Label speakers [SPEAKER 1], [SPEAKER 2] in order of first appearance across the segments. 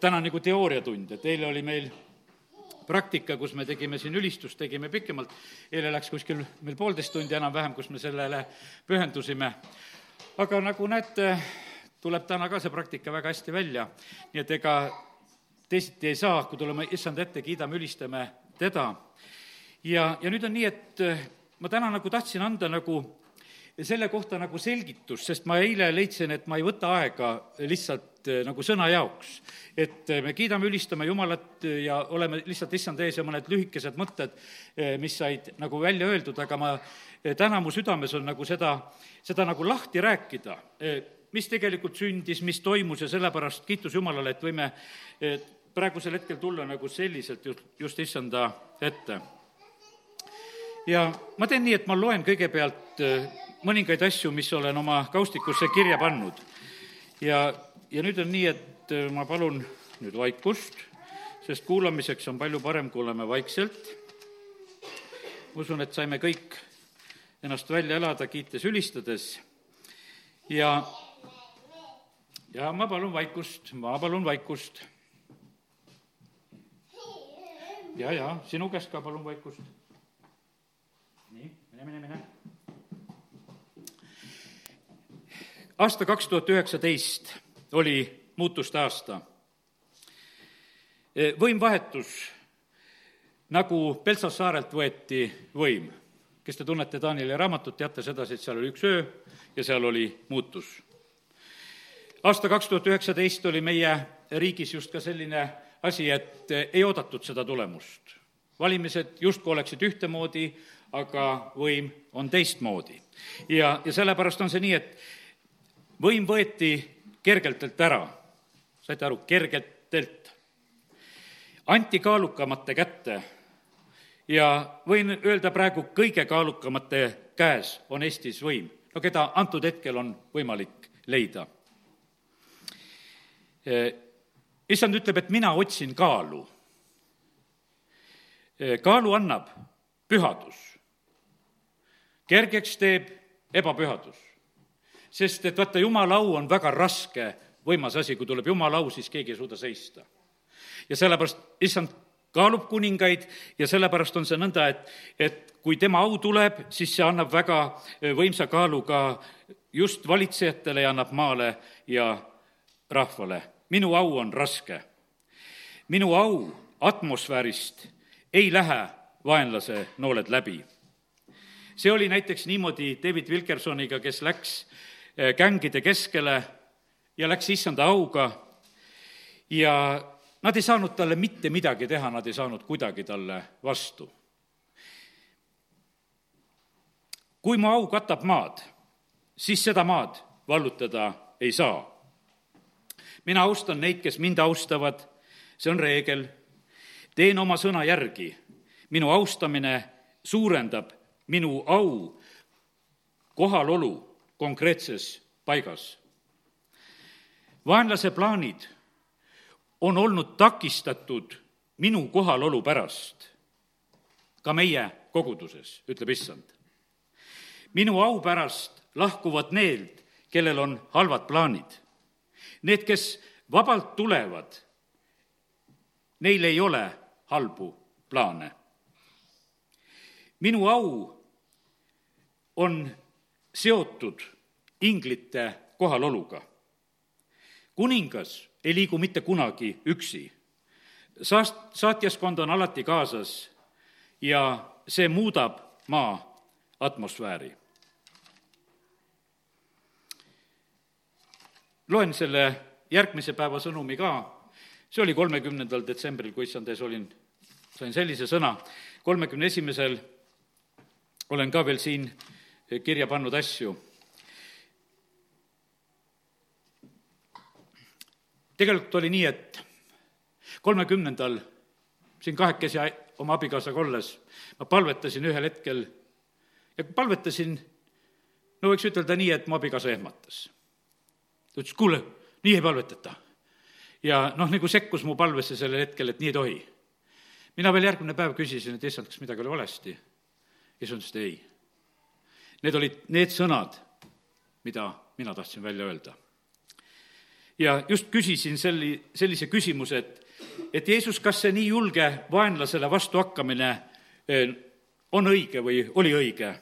[SPEAKER 1] täna on nagu teooriatund, et eile oli meil praktika, kus me tegime siin ülistust, tegime pikemalt, eile läks kuskil meil poolteist tundi enam-vähem, kus me sellele pühendusime. aga nagu näete, tuleb täna ka see praktika väga hästi välja, nii et ega teisiti ei saa, kui tuleme issand ette, kiidame, ülistame teda. ja, ja nüüd on nii, et ma täna nagu tahtsin anda nagu selle kohta nagu selgitus, sest ma eile leidsin, et ma ei võta aega lihtsalt nagu sõna jaoks. et eh, me kiidame, ülistame Jumalat ja oleme lihtsalt issand ees ja mõned lühikesed mõtted, eh, mis said nagu välja öeldud, aga ma, täna mu südames on nagu seda, seda nagu lahti rääkida, mis tegelikult sündis, mis toimus ja sellepärast kiitus Jumalale, et võime praegusel hetkel tulla nagu selliselt just, just issanda ette ja ma teen nii, et ma loen kõigepealt mõningaid asju, mis olen oma kaustikusse kirja pannud. ja, ja nüüd on nii, et äh, ma palun nüüd vaikust, sest kuulamiseks on palju parem, kui oleme vaikselt. ma usun, et saime kõik ennast välja elada, kiites, ülistades ja, ja ma palun vaikust, ma palun vaikust. ja, ja sinu käest ka palun vaikust. nii, mine, mine, mine aasta kaks tuhat üheksateist oli muutuste aasta. võim vahetus, nagu Peltsas saarelt võeti võim. kes te tunnete Danieli raamatut, teate sedasi, et seal oli üks öö ja seal oli muutus. aasta kaks tuhat üheksateist oli meie riigis just ka selline asi, et ei oodatud seda tulemust. valimised justkui oleksid ühtemoodi, aga võim on teistmoodi. ja, ja sellepärast on see nii, et võim võeti kergeltelt ära, saite aru, kergetelt. anti kaalukamate kätte ja võin öelda praegu, kõige kaalukamate käes on Eestis võim, no keda antud hetkel on võimalik leida. issand ütleb, et mina otsin kaalu. kaalu annab pühadus. kergeks teeb ebapühadus sest et vaata, jumala au on väga raske, võimas asi, kui tuleb jumala au, siis keegi ei suuda seista. ja sellepärast issand kaalub kuningaid ja sellepärast on see nõnda, et, et kui tema au tuleb, siis see annab väga võimsa kaalu ka just valitsejatele ja annab maale ja rahvale. minu au on raske. minu au atmosfäärist ei lähe vaenlase nooled läbi. see oli näiteks niimoodi David Wilkersoniga, kes läks Eh, kängide keskele ja läks issanda auga ja nad ei saanud talle mitte midagi teha, nad ei saanud kuidagi talle vastu. kui mu au katab maad, siis seda maad vallutada ei saa. mina austan neid, kes mind austavad, see on reegel. teen oma sõna järgi. minu austamine suurendab minu au kohalolu konkreetses paigas. vaenlase plaanid on olnud takistatud minu kohalolu pärast ka meie koguduses, ütleb issand. minu au pärast lahkuvad need, kellel on halvad plaanid. Need, kes vabalt tulevad, neil ei ole halbu plaane. minu au on seotud inglite kohaloluga. kuningas ei liigu mitte kunagi üksi. Saast-, saatjaskond on alati kaasas ja see muudab maa atmosfääri. loen selle järgmise päeva sõnumi ka, see oli kolmekümnendal detsembril, kui issand ees olin, sain sellise sõna, kolmekümne esimesel olen ka veel siin kirja pannud asju. tegelikult oli nii, et kolmekümnendal siin kahekesi oma abikaasaga olles ma palvetasin ühel hetkel ja palvetasin, no võiks ütelda nii, et mu abikaasa ehmatas. ta ütles, kuule, nii ei palvetata. ja noh, nagu sekkus mu palvesse sellel hetkel, et nii ei tohi. mina veel järgmine päev küsisin, et issand, kas midagi oli valesti. issand ütles, et ei Need olid need sõnad, mida mina tahtsin välja öelda. ja just küsisin selli, sellise küsimuse, et, et Jeesus, kas see nii julge vaenlasele vastuhakkamine eh, on õige või oli õige?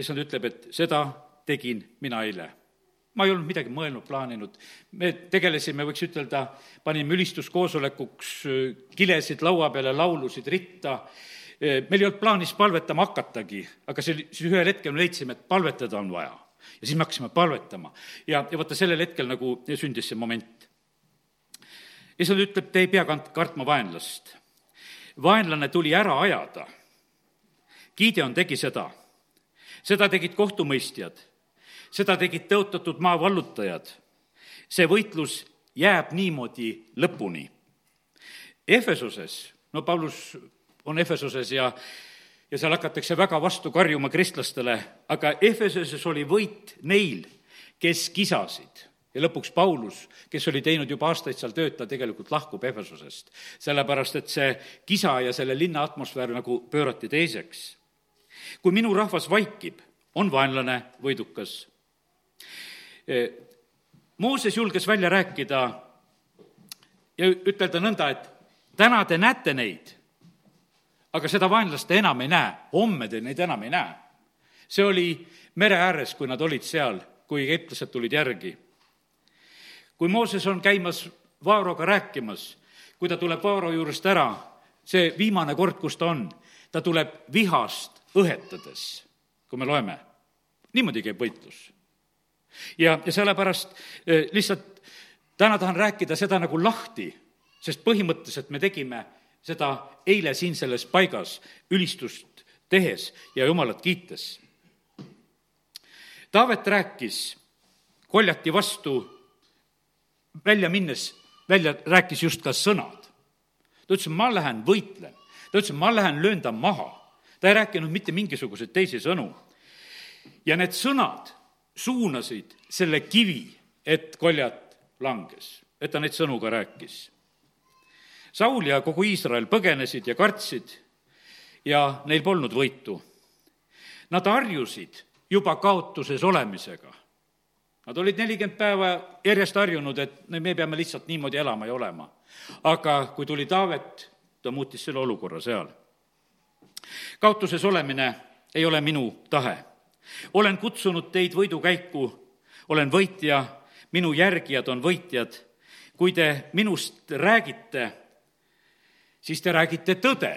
[SPEAKER 1] issand ütleb, et seda tegin mina eile. ma ei olnud midagi mõelnud, plaaninud. me tegelesime, võiks ütelda, panime ülistuskoosolekuks eh, kilesid laua peale, laulusid ritta, meil ei olnud plaanis palvetama hakatagi, aga see, siis ühel hetkel me leidsime, et palvetada on vaja ja siis me hakkasime palvetama. ja, ja vaata, sellel hetkel nagu sündis see moment. issand ütleb, te ei pea kant-, kartma vaenlast. vaenlane tuli ära ajada. Gideon tegi seda. seda tegid kohtumõistjad. seda tegid tõotatud maa vallutajad. see võitlus jääb niimoodi lõpuni. Efesoses, no Paulus on Efesoses ja ja seal hakatakse väga vastu karjuma kristlastele, aga Efesuses oli võit neil, kes kisasid ja lõpuks Paulus, kes oli teinud juba aastaid seal tööd, ta tegelikult lahkub Efesusest. sellepärast, et see kisa ja selle linna atmosfäär nagu pöörati teiseks. kui minu rahvas vaikib, on vaenlane võidukas. E, Mooses julges välja rääkida ja ütelda nõnda, et täna te näete neid aga seda vaenlast te enam ei näe, homme te neid enam ei näe. see oli mere ääres, kui nad olid seal, kui egiptlased tulid järgi. kui Mooses on käimas Vaaroga rääkimas, kui ta tuleb Vaaro juurest ära, see viimane kord, kus ta on, ta tuleb vihast õhetades, kui me loeme. niimoodi käib võitlus. ja, ja sellepärast eh, lihtsalt täna tahan rääkida seda nagu lahti, sest põhimõtteliselt me tegime seda eile siin selles paigas ülistust tehes ja Jumalat kiites. Taavet rääkis koljati vastu välja minnes, välja rääkis just ka sõnad. ta ütles, ma lähen võitlen. ta ütles, ma lähen löön ta maha. ta ei rääkinud mitte mingisuguseid teisi sõnu. ja need sõnad suunasid selle kivi, et koljat langes, et ta neid sõnu ka rääkis Saul ja kogu Iisrael põgenesid ja kartsid ja neil polnud võitu. Nad harjusid juba kaotuses olemisega. Nad olid nelikümmend päeva järjest harjunud, et me peame lihtsalt niimoodi elama ja olema. aga kui tuli Taavet, ta muutis selle olukorra seal. kaotuses olemine ei ole minu tahe. olen kutsunud teid võidukäiku, olen võitja, minu järgijad on võitjad. kui te minust räägite, siis te räägite tõde.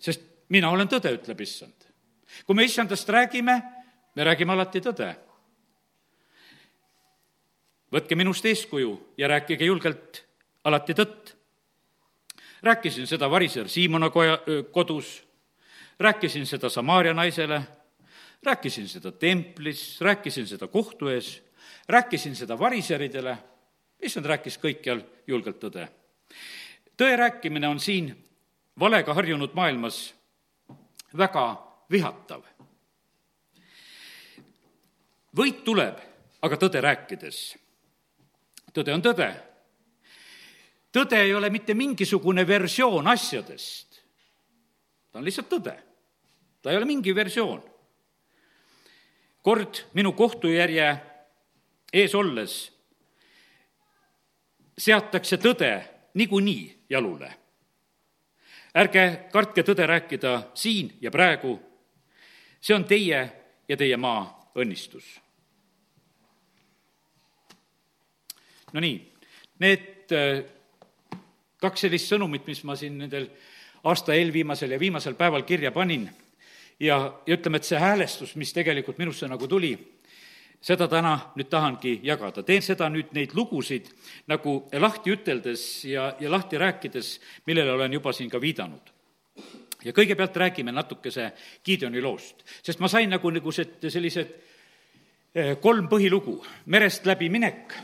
[SPEAKER 1] sest mina olen tõde, ütleb issand. kui me issandast räägime, me räägime alati tõde. võtke minust eeskuju ja rääkige julgelt alati tõtt. rääkisin seda variser Siimona koja, kodus, rääkisin seda Samaaria naisele, rääkisin seda templis, rääkisin seda kohtu ees, rääkisin seda variseridele, issand rääkis kõikjal julgelt tõde tõe rääkimine on siin valega harjunud maailmas väga vihatav. võit tuleb aga tõde rääkides. tõde on tõde. tõde ei ole mitte mingisugune versioon asjadest. ta on lihtsalt tõde. ta ei ole mingi versioon. kord minu kohtujärje ees olles seatakse tõde niikuinii jalule. ärge kartke tõde rääkida siin ja praegu, see on teie ja teie maa õnnistus. Nonii, need äh, kaks sellist sõnumit, mis ma siin nendel aasta eelviimasel ja viimasel päeval kirja panin ja, ja ütleme, et see häälestus, mis tegelikult minusse nagu tuli, seda täna nüüd tahangi jagada. teen seda nüüd neid lugusid nagu lahti üteldes ja, ja lahti rääkides, millele olen juba siin ka viidanud. ja kõigepealt räägime natukese Gideoni loost, sest ma sain nagu niisugused sellised eh, kolm põhilugu, merest läbi minek,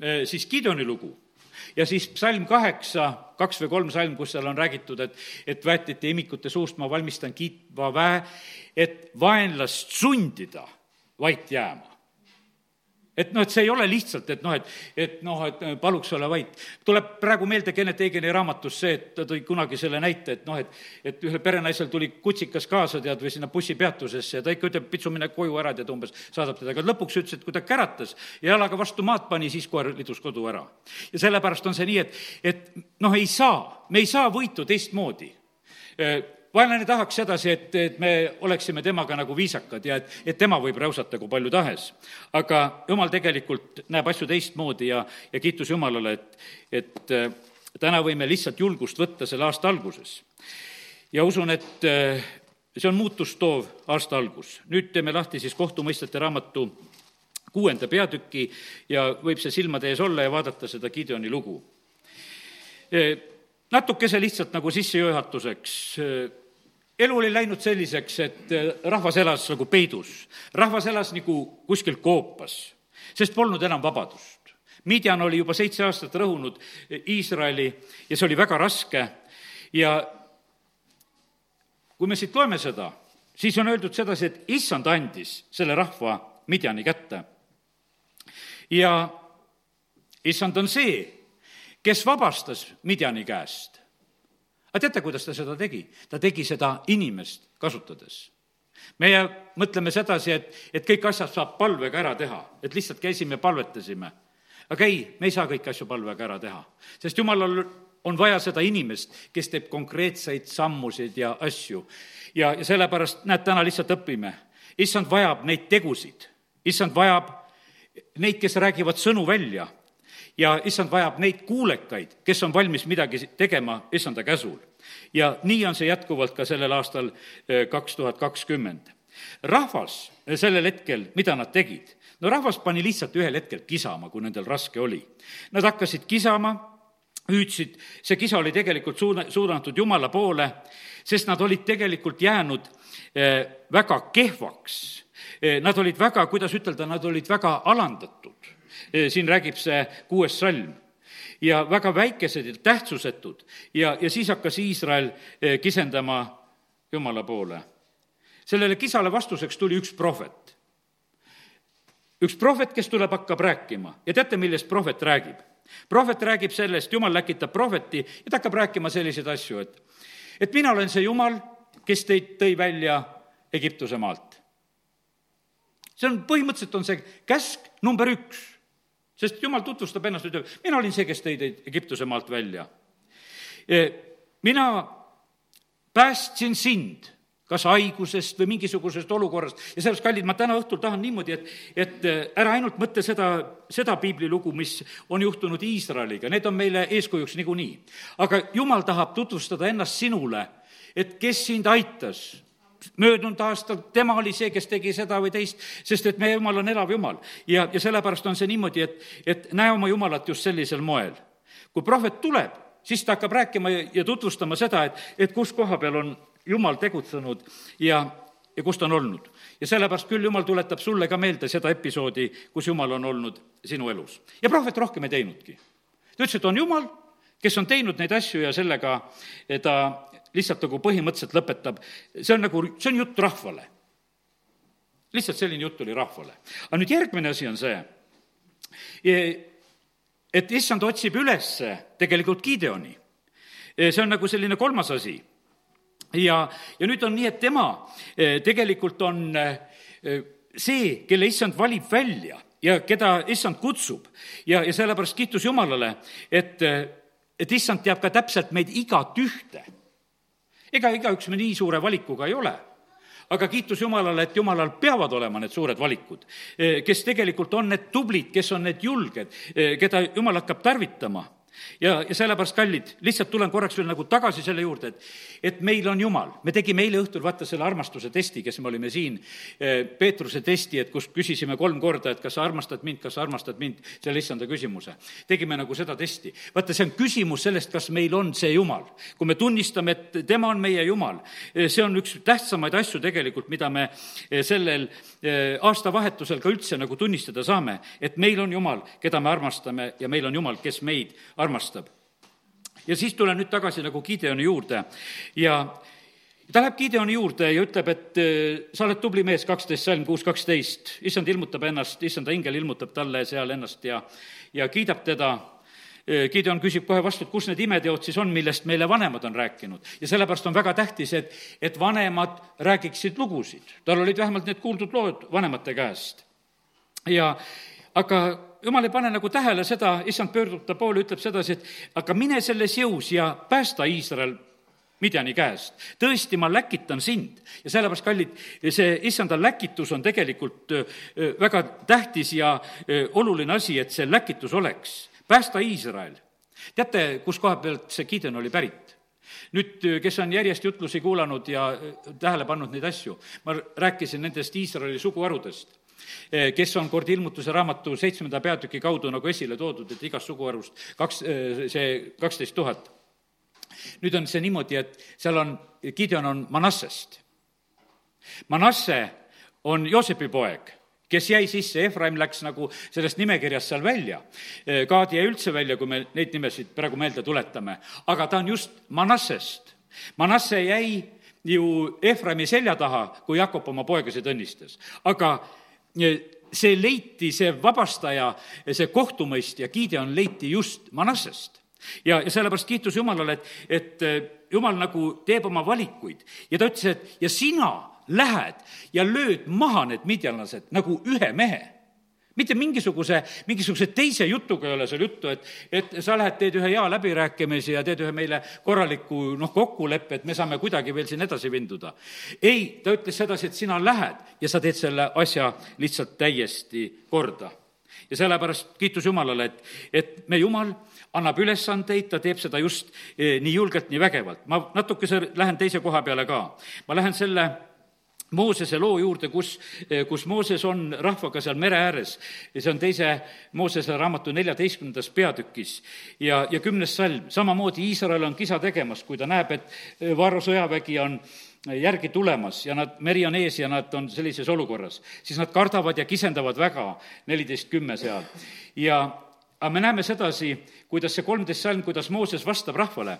[SPEAKER 1] eh, siis Gideoni lugu ja siis psalm kaheksa, kaks või kolm salm, kus seal on räägitud, et, et väetite imikute suust ma valmistan kiitva väe, et vaenlast sundida vait jääma. et noh, et see ei ole lihtsalt, et noh, et, et noh, et paluks ole vait. tuleb praegu meelde Kennet Eigeni raamatus see, et ta tõi kunagi selle näite, et noh, et et ühel perenaisel tuli kutsikas kaasa, tead, või sinna bussipeatusesse ja ta ikka ütleb, pitsu, mine koju ära, tead, umbes saadab teda, aga lõpuks ütles, et kui ta käratas ja jalaga vastu maad pani, siis koer lidus kodu ära. ja sellepärast on see nii, et, et noh, ei saa, me ei saa võitu teistmoodi vaenlane tahaks sedasi, et, et me oleksime temaga nagu viisakad ja et, et tema võib räusata kui palju tahes. aga jumal tegelikult näeb asju teistmoodi ja, ja kiitus Jumalale, et, et äh, täna võime lihtsalt julgust võtta selle aasta alguses. ja usun, et äh, see on muutust toov aasta algus. nüüd teeme lahti siis kohtumõistete raamatu kuuenda peatüki ja võib see silmade ees olla ja vaadata seda Gideoni lugu äh, natukese lihtsalt nagu sissejuhatuseks. elu oli läinud selliseks, et rahvas elas nagu peidus. rahvas elas nagu kuskil koopas, sest polnud enam vabadust. Midjan oli juba seitse aastat rõhunud Iisraeli ja see oli väga raske ja kui me siit loeme seda, siis on öeldud sedasi, et issand andis selle rahva Midjani kätte. ja issand on see, kes vabastas Midjani käest. aga teate, kuidas ta seda tegi? ta tegi seda inimest kasutades. meie mõtleme sedasi, et, et kõik asjad saab palvega ära teha, et lihtsalt käisime, palvetasime. aga ei, me ei saa kõiki asju palvega ära teha, sest jumalal on vaja seda inimest, kes teeb konkreetseid sammusid ja asju. ja, ja sellepärast, näed, täna lihtsalt õpime. issand vajab neid tegusid, issand vajab neid, kes räägivad sõnu välja ja issand vajab neid kuulekaid, kes on valmis midagi tegema issanda käsul. ja nii on see jätkuvalt ka sellel aastal eh, kaks tuhat kakskümmend. rahvas eh, sellel hetkel, mida nad tegid? no rahvas pani lihtsalt ühel hetkel kisama, kui nendel raske oli. Nad hakkasid kisama, hüüdsid, see kisa oli tegelikult suuna-, suunatud Jumala poole, sest nad olid tegelikult jäänud eh, väga kehvaks. Nad olid väga, kuidas ütelda, nad olid väga alandatud siin räägib see kuues salm ja väga väikesed ja tähtsusetud ja, ja siis hakkas Iisrael kisendama Jumala poole. sellele kisale vastuseks tuli üks prohvet. üks prohvet, kes tuleb, hakkab rääkima ja teate, millest prohvet räägib? prohvet räägib sellest, Jumal läkitab prohveti ja ta hakkab rääkima selliseid asju, et et mina olen see Jumal, kes teid tõi välja Egiptuse maalt. see on, põhimõtteliselt on see käsk number üks sest jumal tutvustab ennast, ütleb, mina olin see, kes tõi teid Egiptuse maalt välja. E, mina päästsin sind kas haigusest või mingisugusest olukorrast ja sellest, kallid, ma täna õhtul tahan niimoodi, et, et e, ära ainult mõtle seda, seda piiblilugu, mis on juhtunud Iisraeliga, need on meile eeskujuks niikuinii. aga jumal tahab tutvustada ennast sinule, et kes sind aitas, möödunud aastal tema oli see, kes tegi seda või teist, sest et meie jumal on elav jumal. ja, ja sellepärast on see niimoodi, et, et näe oma jumalat just sellisel moel. kui prohvet tuleb, siis ta hakkab rääkima ja, ja tutvustama seda, et, et kus koha peal on jumal tegutsenud ja, ja kus ta on olnud. ja sellepärast küll jumal tuletab sulle ka meelde seda episoodi, kus jumal on olnud sinu elus. ja prohvet rohkem ei teinudki. ta ütles, et on jumal, kes on teinud neid asju ja sellega ta lihtsalt nagu põhimõtteliselt lõpetab, see on nagu, see on jutt rahvale. lihtsalt selline jutt oli rahvale. aga nüüd järgmine asi on see, et issand otsib üles tegelikult Gideoni. see on nagu selline kolmas asi. ja, ja nüüd on nii, et tema e, tegelikult on e, see, kelle issand valib välja ja keda issand kutsub ja, ja sellepärast kiitus Jumalale, et, et issand teab ka täpselt meid igat ühte ega igaüks me nii suure valikuga ei ole. Aga kiitus Jumalale, et Jumalal peavad olema need suured valikud, kes tegelikult on need tublid, kes on need julged, keda Jumal hakkab tarvitama ja, ja sellepärast, kallid, lihtsalt tulen korraks veel nagu tagasi selle juurde, et, et meil on Jumal. me tegime eile õhtul, vaata, selle armastuse testi, kes me olime siin, eh, Peetruse testi, et kus küsisime kolm korda, et kas sa armastad mind, kas sa armastad mind, selle issanda küsimuse. tegime nagu seda testi. vaata, see on küsimus sellest, kas meil on see Jumal. kui me tunnistame, et tema on meie Jumal, eh, see on üks tähtsamaid asju tegelikult, mida me eh, sellel aastavahetusel ka üldse nagu tunnistada saame, et meil on Jumal, keda me armastame ja meil on Jumal, kes meid armastab. Ja siis tulen nüüd tagasi nagu Gideoni juurde ja, ta läheb Gideoni juurde ja ütleb, et äh, sa oled tubli mees, kaksteist salm kuus kaksteist, issand ilmutab ennast, issanda ingel ilmutab talle seal ennast ja, ja kiidab teda äh, Gideon küsib kohe vastu, et kus need imeteod siis on, millest meile vanemad on rääkinud. ja sellepärast on väga tähtis, et, et vanemad räägiksid lugusid. tal olid vähemalt need kuuldud lood vanemate käest. ja aga jumal ei pane nagu tähele seda, issand pöördub ta poole, ütleb sedasi, et aga mine selles jõus ja päästa Iisrael Midjani käest. tõesti, ma läkitan sind ja sellepärast, kallid, see issanda läkitus on tegelikult väga tähtis ja oluline asi, et see läkitus oleks. päästa Iisrael. teate, kus koha pealt see Gideon oli pärit? nüüd, kes on järjest jutlusi kuulanud ja tähele pannud neid asju, ma rääkisin nendest Iisraeli suguharudest kes on kord ilmutuse raamatu seitsmenda peatüki kaudu nagu esile toodud, et igast suguharust kaks, eh, see kaksteist tuhat. nüüd on see niimoodi, et seal on, Gideon on Manassest. Manasse on Joosepi poeg kes jäi sisse, Efraim läks nagu sellest nimekirjast seal välja. Eh, Gaadi jäi üldse välja, kui me neid nimesid praegu meelde tuletame, aga ta on just Manassest. Manasse jäi ju Efraimi selja taha, kui Jakob oma poegasid õnnistas. aga see leiti, see vabastaja, see kohtumõistja, Gideon leiti just Manassest. ja, ja sellepärast kiitus Jumalale, et, et eh, Jumal nagu teeb oma valikuid ja ta ütles, et ja sina lähed ja lööd maha need midjanlased nagu ühe mehe mitte mingisuguse, mingisuguse teise jutuga ei ole seal juttu, et, et sa lähed, teed ühe hea läbirääkimise ja teed ühe meile korraliku noh, kokkuleppe, et me saame kuidagi veel siin edasi vinduda. ei, ta ütles sedasi, et sina lähed ja sa teed selle asja lihtsalt täiesti korda. ja sellepärast kiitus Jumalale, et, et me Jumal annab ülesandeid, ta teeb seda just eh, nii julgelt, nii vägevalt. ma natukese lähen teise koha peale ka. ma lähen selle Moosese loo juurde, kus, kus Mooses on rahvaga seal mere ääres. Ja see on teise Moosese raamatu neljateistkümnendas peatükis. ja, ja kümnes salm, samamoodi Iisrael on kisa tegemas, kui ta näeb, et Vaaro sõjavägi on järgi tulemas ja nad, meri on ees ja nad on sellises olukorras, siis nad kardavad ja kisendavad väga, neliteist kümme seal. ja, aga me näeme sedasi, kuidas see kolmteist salm, kuidas Mooses vastab rahvale,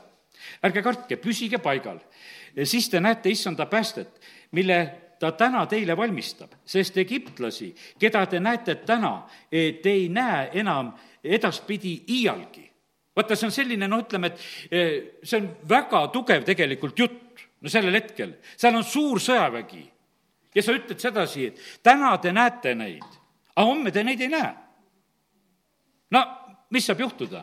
[SPEAKER 1] ärge kartke, püsige paigal, siis te näete issanda päästet mille ta täna teile valmistab, sest egiptlasi, keda te näete täna, e, te ei näe enam edaspidi iialgi. vaata, see on selline, noh, ütleme, et e, see on väga tugev tegelikult jutt, no sellel hetkel, seal on suur sõjavägi ja sa ütled sedasi, et täna te näete neid, aga homme te neid ei näe. no mis saab juhtuda?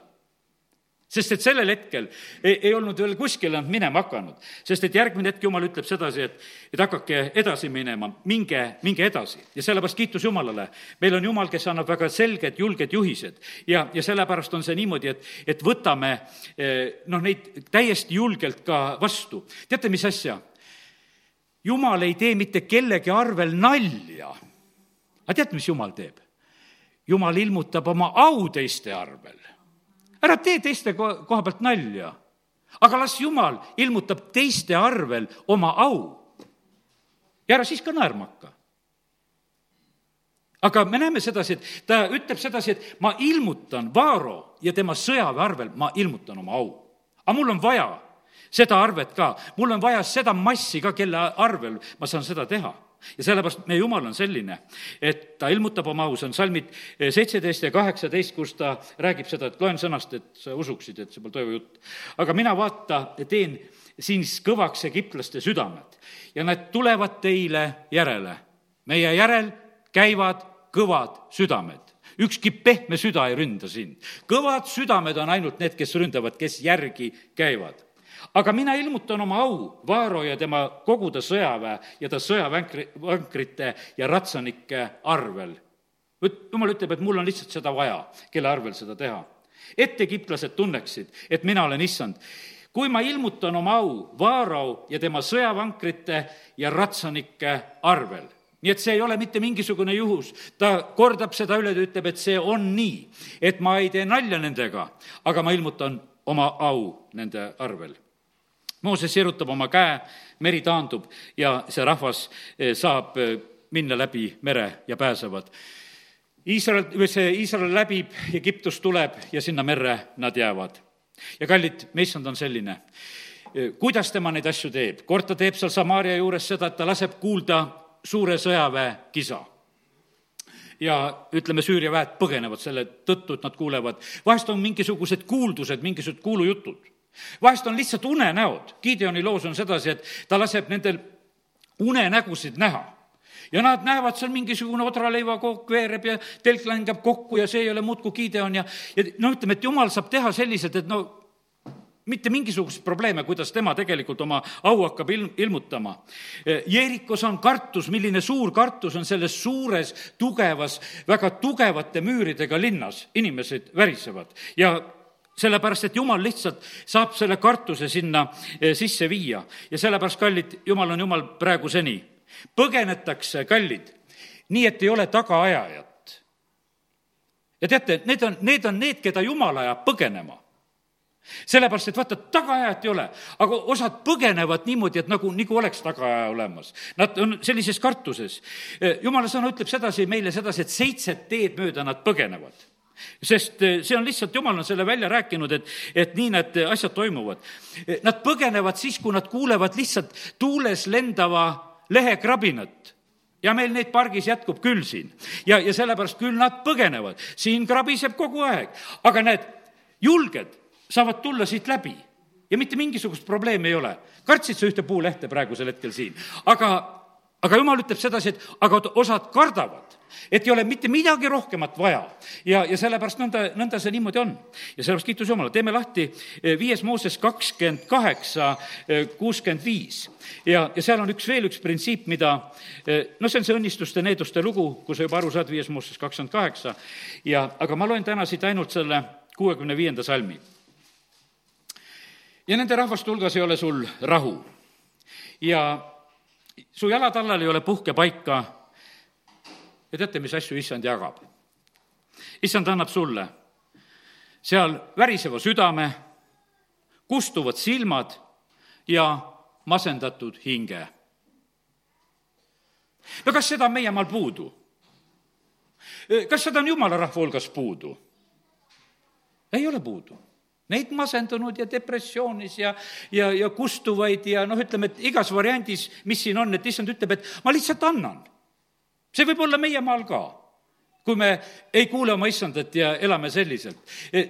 [SPEAKER 1] Sest et sellel hetkel ei, ei olnud veel kuskile nad minema hakanud. sest et järgmine hetk Jumal ütleb sedasi, et, et hakake edasi minema, minge, minge edasi. ja sellepärast kiitus Jumalale. meil on Jumal, kes annab väga selged, julged juhised. ja, ja sellepärast on see niimoodi, et, et võtame eh, noh, neid täiesti julgelt ka vastu. teate, mis asja? Jumal ei tee mitte kellegi arvel nalja. aga teate, mis Jumal teeb? Jumal ilmutab oma au teiste arvel ära tee teiste koha pealt nalja, aga las Jumal ilmutab teiste arvel oma au. ja ära siis ka naerma hakka. aga me näeme sedasi, et ta ütleb sedasi, et ma ilmutan Vaaro ja tema sõjaväe arvel, ma ilmutan oma au. aga mul on vaja seda arvet ka, mul on vaja seda massi ka, kelle arvel ma saan seda teha ja sellepärast meie Jumal on selline, et ta ilmutab oma au, see on salmid seitseteist ja kaheksateist, kus ta räägib seda, et loen sõnast, et sa usuksid, et see pole toivu jutt. aga mina, vaata, teen siis kõvaks egiptlaste südamed ja nad tulevad teile järele. meie järel käivad kõvad südamed ükski pehme süda ei ründa sind. kõvad südamed on ainult need, kes ründavad, kes järgi käivad aga mina ilmutan oma au Vaaro ja tema kogude sõjaväe ja ta sõjavänkri, vankrite ja ratsanike arvel. jumal ütleb, et mul on lihtsalt seda vaja, kelle arvel seda teha. et egiptlased tunneksid, et mina olen issand. kui ma ilmutan oma au Vaaro ja tema sõjavankrite ja ratsanike arvel, nii et see ei ole mitte mingisugune juhus, ta kordab seda üle, ta ütleb, et see on nii, et ma ei tee nalja nendega, aga ma ilmutan oma au nende arvel Mooses sirutab oma käe, meri taandub ja see rahvas eh, saab eh, minna läbi mere ja pääsevad. Iisrael, või see Iisrael läbib, Egiptus tuleb ja sinna merre nad jäävad. ja kallid, meissand on selline, kuidas tema neid asju teeb. kord ta teeb seal Samaaria juures seda, et ta laseb kuulda suure sõjaväe kisa ja ütleme, Süüria väed põgenevad selle tõttu, et nad kuulevad, vahest on mingisugused kuuldused, mingisugused kuulujutud. Vahest on lihtsalt unenäod, Gideoni loos on sedasi, et ta laseb nendel unenägusid näha. Ja nad näevad seal mingisugune odraleivakook veereb ja telk langeb kokku ja see ei ole muudkui Gideon ja, ja no ütleme, et jumal saab teha selliselt, et no mitte mingisuguseid probleeme, kuidas tema tegelikult oma au hakkab ilm, ilmutama. Jeerikos on kartus, milline suur kartus on selles suures, tugevas, väga tugevate müüridega linnas, inimesed värisevad. Ja sellepärast, et jumal lihtsalt saab selle kartuse sinna eh, sisse viia ja sellepärast, kallid, jumal on jumal praeguseni. põgenetakse, kallid, nii et ei ole tagaajajat. ja teate, need on, need on need, keda jumal ajab põgenema sellepärast, et vaata, tagaajat ei ole, aga osad põgenevad niimoodi, et nagu, nagu oleks tagaaja olemas. Nad on sellises kartuses. jumala sõna ütleb sedasi meile sedasi, et seitset teed mööda nad põgenevad sest eh, see on lihtsalt, jumal on selle välja rääkinud, et, et nii need asjad toimuvad. Nad põgenevad siis, kui nad kuulevad lihtsalt tuules lendava lehekrabinat ja meil neid pargis jätkub küll siin. ja, ja sellepärast küll nad põgenevad, siin krabiseb kogu aeg, aga need julged saavad tulla siit läbi ja mitte mingisugust probleemi ei ole. kartsid sa ühte puulehte praegusel hetkel siin, aga, aga jumal ütleb sedasi, et aga osad kardavad, et ei ole mitte midagi rohkemat vaja. ja, ja sellepärast nõnda, nõnda see niimoodi on. ja sellepärast kiitus Jumala, teeme lahti eh, viies Mooses kakskümmend kaheksa, eh, kuuskümmend viis. ja, ja seal on üks, veel üks printsiip, mida, eh, no see on see õnnistuste, needuste lugu, kui sa juba aru saad, viies Mooses kakskümmend kaheksa, ja aga ma loen täna siit ainult selle kuuekümne viienda salmi ja nende rahvaste hulgas ei ole sul rahu. ja su jalatallal ei ole puhkepaika. ja teate, mis asju issand jagab? issand annab sulle seal väriseva südame, kustuvad silmad ja masendatud hinge. no kas seda on meie maal puudu? kas seda on jumala rahva hulgas puudu? ei ole puudu Neid masendunud ja depressioonis ja, ja, ja kustuvaid ja noh, ütleme, et igas variandis, mis siin on, et issand ütleb, et ma lihtsalt annan. see võib olla meie maal ka, kui me ei kuule oma issandat ja elame selliselt.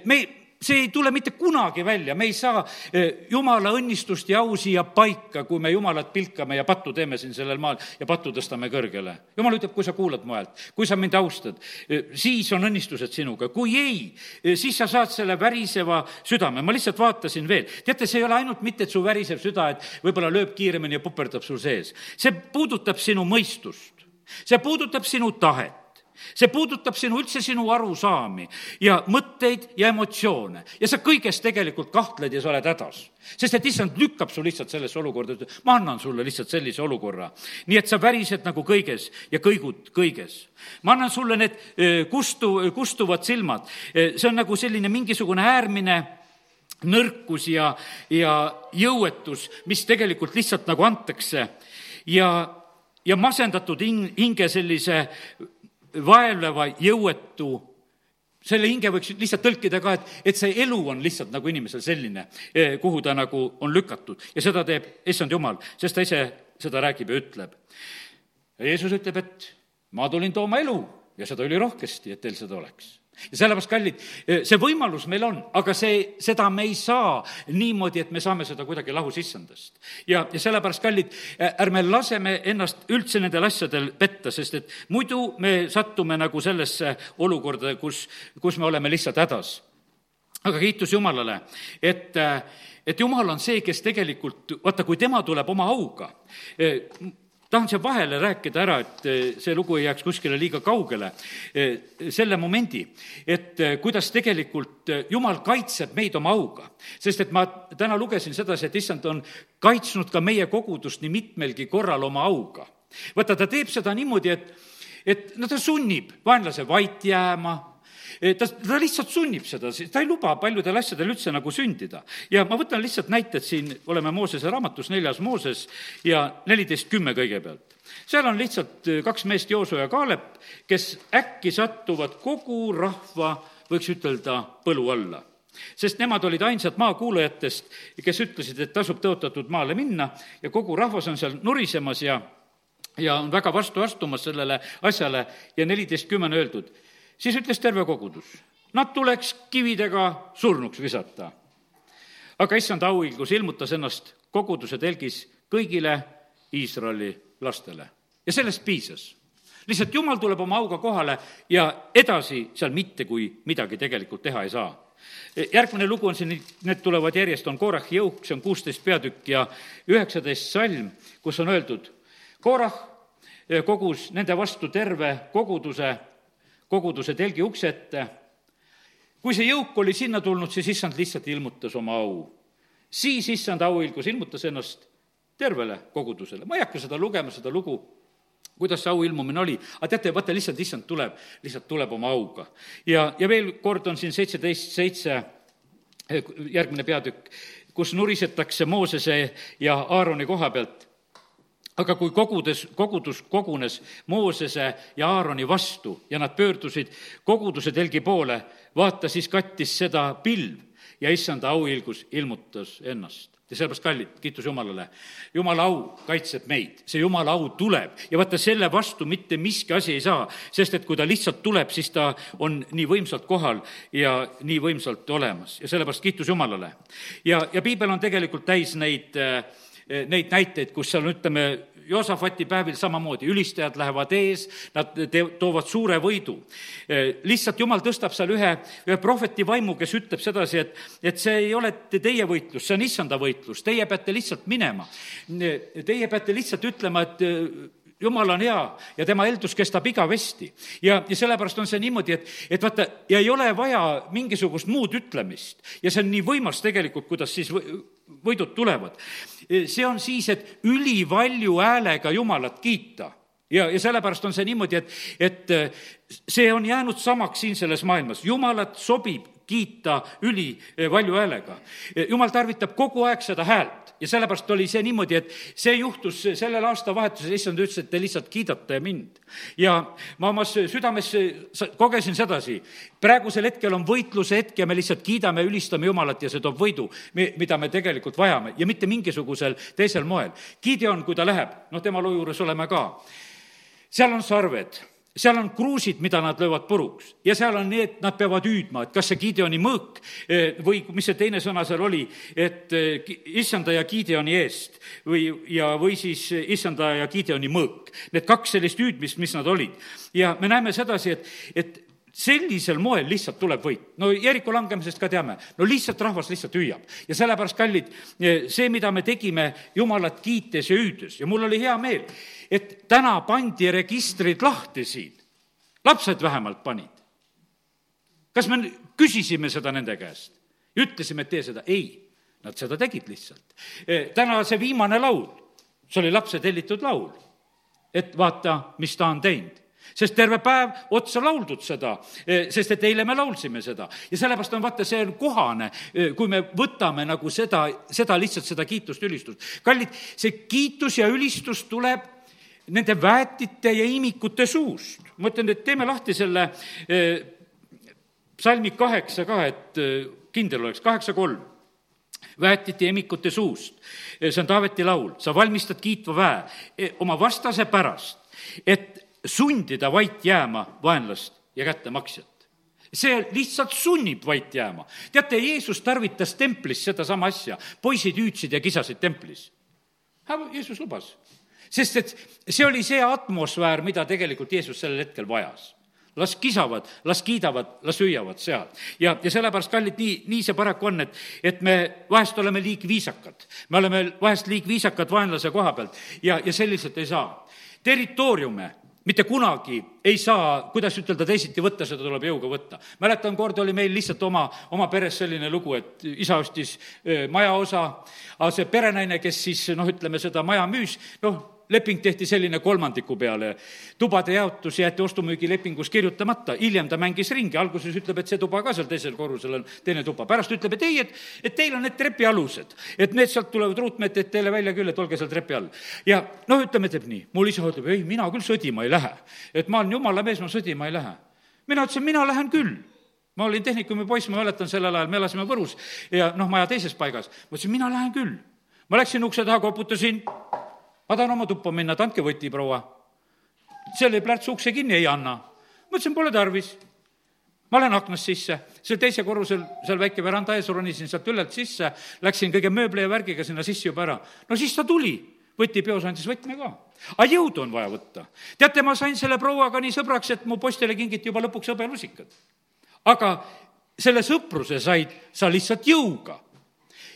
[SPEAKER 1] me see ei tule mitte kunagi välja, me ei saa eh, jumala õnnistust ja au siia paika, kui me jumalat pilkame ja pattu teeme siin sellel maal ja pattu tõstame kõrgele. jumal ütleb, kui sa kuulad mu häält, kui sa mind austad, eh, siis on õnnistused sinuga, kui ei, eh, siis sa saad selle väriseva südame, ma lihtsalt vaatasin veel. teate, see ei ole ainult mitte, et su värisev süda, et võib-olla lööb kiiremini ja puperdab sul sees. see puudutab sinu mõistust, see puudutab sinu tahet see puudutab sinu, üldse sinu arusaami ja mõtteid ja emotsioone ja sa kõiges tegelikult kahtled ja sa oled hädas. sest et issand lükkab su lihtsalt sellesse olukorda, ütleb, ma annan sulle lihtsalt sellise olukorra. nii et sa värised nagu kõiges ja kõigud kõiges. ma annan sulle need kustu, kustuvad silmad, see on nagu selline mingisugune äärmine nõrkus ja, ja jõuetus, mis tegelikult lihtsalt nagu antakse ja, ja masendatud hing, hinge sellise vaevleva, jõuetu, selle hinge võiks lihtsalt tõlkida ka, et, et see elu on lihtsalt nagu inimesel selline, eh, kuhu ta nagu on lükatud. Ja seda teeb issand jumal, sest ta ise seda räägib ja ütleb. Jeesus ütleb, et ma tulin tooma elu ja seda ülirohkesti, et teil seda oleks ja sellepärast, kallid, see võimalus meil on, aga see, seda me ei saa niimoodi, et me saame seda kuidagi lahus issandast. ja, ja sellepärast, kallid, ärme laseme ennast üldse nendel asjadel petta, sest et muidu me sattume nagu sellesse olukorda, kus, kus me oleme lihtsalt hädas. aga kiitus Jumalale, et et Jumal on see, kes tegelikult, vaata, kui tema tuleb oma auga, tahan siia vahele rääkida ära, et eh, see lugu ei jääks kuskile liiga kaugele, eh, selle momendi, et eh, kuidas tegelikult Jumal kaitseb meid oma auga. sest et ma täna lugesin sedasi, et issand on kaitsnud ka meie kogudust nii mitmelgi korral oma auga. vaata, ta teeb seda niimoodi, et, et no ta sunnib vaenlase vait jääma ta, ta lihtsalt sunnib seda, ta ei luba paljudel asjadel üldse nagu sündida. ja ma võtan lihtsalt näited siin, oleme Moosese raamatus, neljas Mooses ja neliteist kümme kõigepealt. seal on lihtsalt äh, kaks meest, Jooso ja Kaalep, kes äkki satuvad kogu rahva, võiks ütelda, põlu alla sest nemad olid ainsad maakuulajatest, kes ütlesid, et tasub tõotatud maale minna ja kogu rahvas on seal nurisemas ja ja on väga vastu astumas sellele asjale ja neliteist kümme on öeldud. Siis ütles terve kogudus, nad tuleks kividega surnuks visata. aga issand auhiilgus ilmutas ennast koguduse telgis kõigile Iisraeli lastele. Ja sellest piisas. Lihtsalt jumal tuleb oma auga kohale ja edasi seal mitte kui midagi tegelikult teha ei saa. Järgmine lugu on siin, need tulevad järjest, on Korahi jõuk, see on kuusteist peatükk ja üheksateist salm, kus on öeldud, Korah eh, kogus nende vastu terve koguduse, koguduse telgi ukse ette. kui see jõuk oli sinna tulnud, siis issand lihtsalt ilmutas oma au. siis issand auhilgus ilmutas ennast tervele kogudusele, ma ei hakka seda lugema, seda lugu kuidas see au ilmumine oli, aga teate, vaata lihtsalt issand tuleb, lihtsalt tuleb oma auga. ja, ja veel kord on siin seitseteist seitse, eh, järgmine peatükk, kus nurisetakse Moosese ja Aaroni koha pealt. Aga kui kogudes, kogudus kogunes Moosese ja Aaroni vastu ja nad pöördusid koguduse telgi poole, vaata, siis kattis seda pilv ja issanda auilgus ilmutas ennast ja sellepärast, kallid, kiitus Jumalale. Jumala au kaitseb meid, see Jumala au tuleb ja vaata, selle vastu mitte miski asi ei saa, sest et kui ta lihtsalt tuleb, siis ta on nii võimsalt kohal ja nii võimsalt olemas ja sellepärast kiitus Jumalale. ja, ja piibel on tegelikult täis neid, neid näiteid, kus seal ütleme, Joosafati päevil samamoodi, ülistajad lähevad ees, nad te-, toovad suure võidu. lihtsalt Jumal tõstab seal ühe, ühe prohveti vaimu, kes ütleb sedasi, et, et see ei ole teie võitlus, see on issanda võitlus, teie peate lihtsalt minema. Teie peate lihtsalt ütlema, et jumal on hea ja tema eeldus kestab igavesti. ja, ja sellepärast on see niimoodi, et, et vaata, ja ei ole vaja mingisugust muud ütlemist. ja see on nii võimas tegelikult, kuidas siis võidud tulevad. see on siis, et ülivalju häälega Jumalat kiita ja, ja sellepärast on see niimoodi, et, et see on jäänud samaks siin selles maailmas. Jumalat sobib kiita ülivalju häälega. jumal tarvitab kogu aeg seda häält ja sellepärast oli see niimoodi, et see juhtus sellel aastavahetusel, issand ütles, et te lihtsalt kiidate mind. ja ma oma südames kogesin sedasi, praegusel hetkel on võitluse hetk ja me lihtsalt kiidame, ülistame Jumalat ja see toob võidu, mida me tegelikult vajame ja mitte mingisugusel teisel moel. Gideon, kui ta läheb, noh, tema loo juures oleme ka, seal on sarved seal on kruusid, mida nad löövad puruks ja seal on et nad peavad hüüdma, et kas see Gideoni mõõk eh, või mis see teine sõna seal oli, et eh, issanda ja Gideoni eest või, ja, või siis issanda ja Gideoni mõõk. Need kaks sellist hüüdmist, mis nad olid. ja me näeme sedasi, et, et sellisel moel lihtsalt tuleb võit. no Jeriko langemisest ka teame, no lihtsalt rahvas lihtsalt hüüab. ja sellepärast, kallid, see, mida me tegime Jumalat kiites ja hüüdes ja mul oli hea meel, et täna pandi registrid lahti siin. lapsed vähemalt panid. kas me küsisime seda nende käest? ütlesime, et tee seda? ei, nad seda tegid lihtsalt. täna see viimane laul, see oli lapse tellitud laul. et vaata, mis ta on teinud sest terve päev otsa lauldud seda, eh, sest et eile me laulsime seda. ja sellepärast on, vaata, see on kohane, eh, kui me võtame nagu seda, seda lihtsalt, seda kiitust, ülistust. kallid, see kiitus ja ülistus tuleb nende väetite ja imikute suust. ma ütlen, et teeme lahti selle eh, psalmi kaheksa ka, et kindel oleks, kaheksa kolm väetite ja imikute suust. see on Taaveti laul, sa valmistad kiitva väe oma vastase pärast, et sundida vait jääma vaenlast ja kättemaksjat see lihtsalt sunnib vait jääma. teate, Jeesus tarvitas templis sedasama asja, poisid hüüdsid ja kisasid templis. Jeesus lubas, sest et see oli see atmosfäär, mida tegelikult Jeesus sellel hetkel vajas las kisavad, las kiidavad, las hüüavad seal. ja, ja sellepärast, kallid, nii, nii see paraku on, et, et me vahest oleme liigviisakad. me oleme vahest liigviisakad vaenlase koha pealt ja, ja selliselt ei saa. territooriume mitte kunagi ei saa, kuidas ütelda, teisiti võtta, seda tuleb jõuga võtta. mäletan, kord oli meil lihtsalt oma, oma peres selline lugu, et isa ostis majaosa, aga see perenaine, kes siis noh, ütleme seda maja müüs, noh, leping tehti selline kolmandiku peale. tubade jaotus jäeti ostu-müügilepingus kirjutamata, hiljem ta mängis ringi, alguses ütleb, et see tuba ka seal teisel korrusel on teine tuba, pärast ütleb, et ei, et, et teil on need trepialused, et need sealt tulevad ruutmeetrid teile välja küll, et olge seal trepi all. ja noh, ütleme, teeb nii, mul isa ütleb, ei, mina küll sõdima ei lähe, et ma olen jumala mees, ma sõdima ei lähe. mina ütlesin, mina lähen küll ma olin tehnikumi poiss, ma mäletan sellel ajal, me elasime Võrus ja noh, maja teises paigas. ma ütlesin, mina lähen küll. ma läksin ukse taha, koputasin, ma tahan oma tuppa minna, et andke võti, proua. seal jäi plärts ukse kinni, ei anna. ma ütlesin, pole tarvis. ma lähen aknast sisse, seal teisel korrusel, seal väike veranda ees, ronisin sealt ülelt sisse, läksin kõige mööbli ja värgiga sinna sisse juba ära. no siis ta tuli võti peos, andis võtme ka. aga jõudu on vaja võtta. teate, ma sain selle prouaga nii sõbraks, et mu postile kingiti juba lõpuks hõbelusikad. aga selle sõpruse said sa lihtsalt jõuga.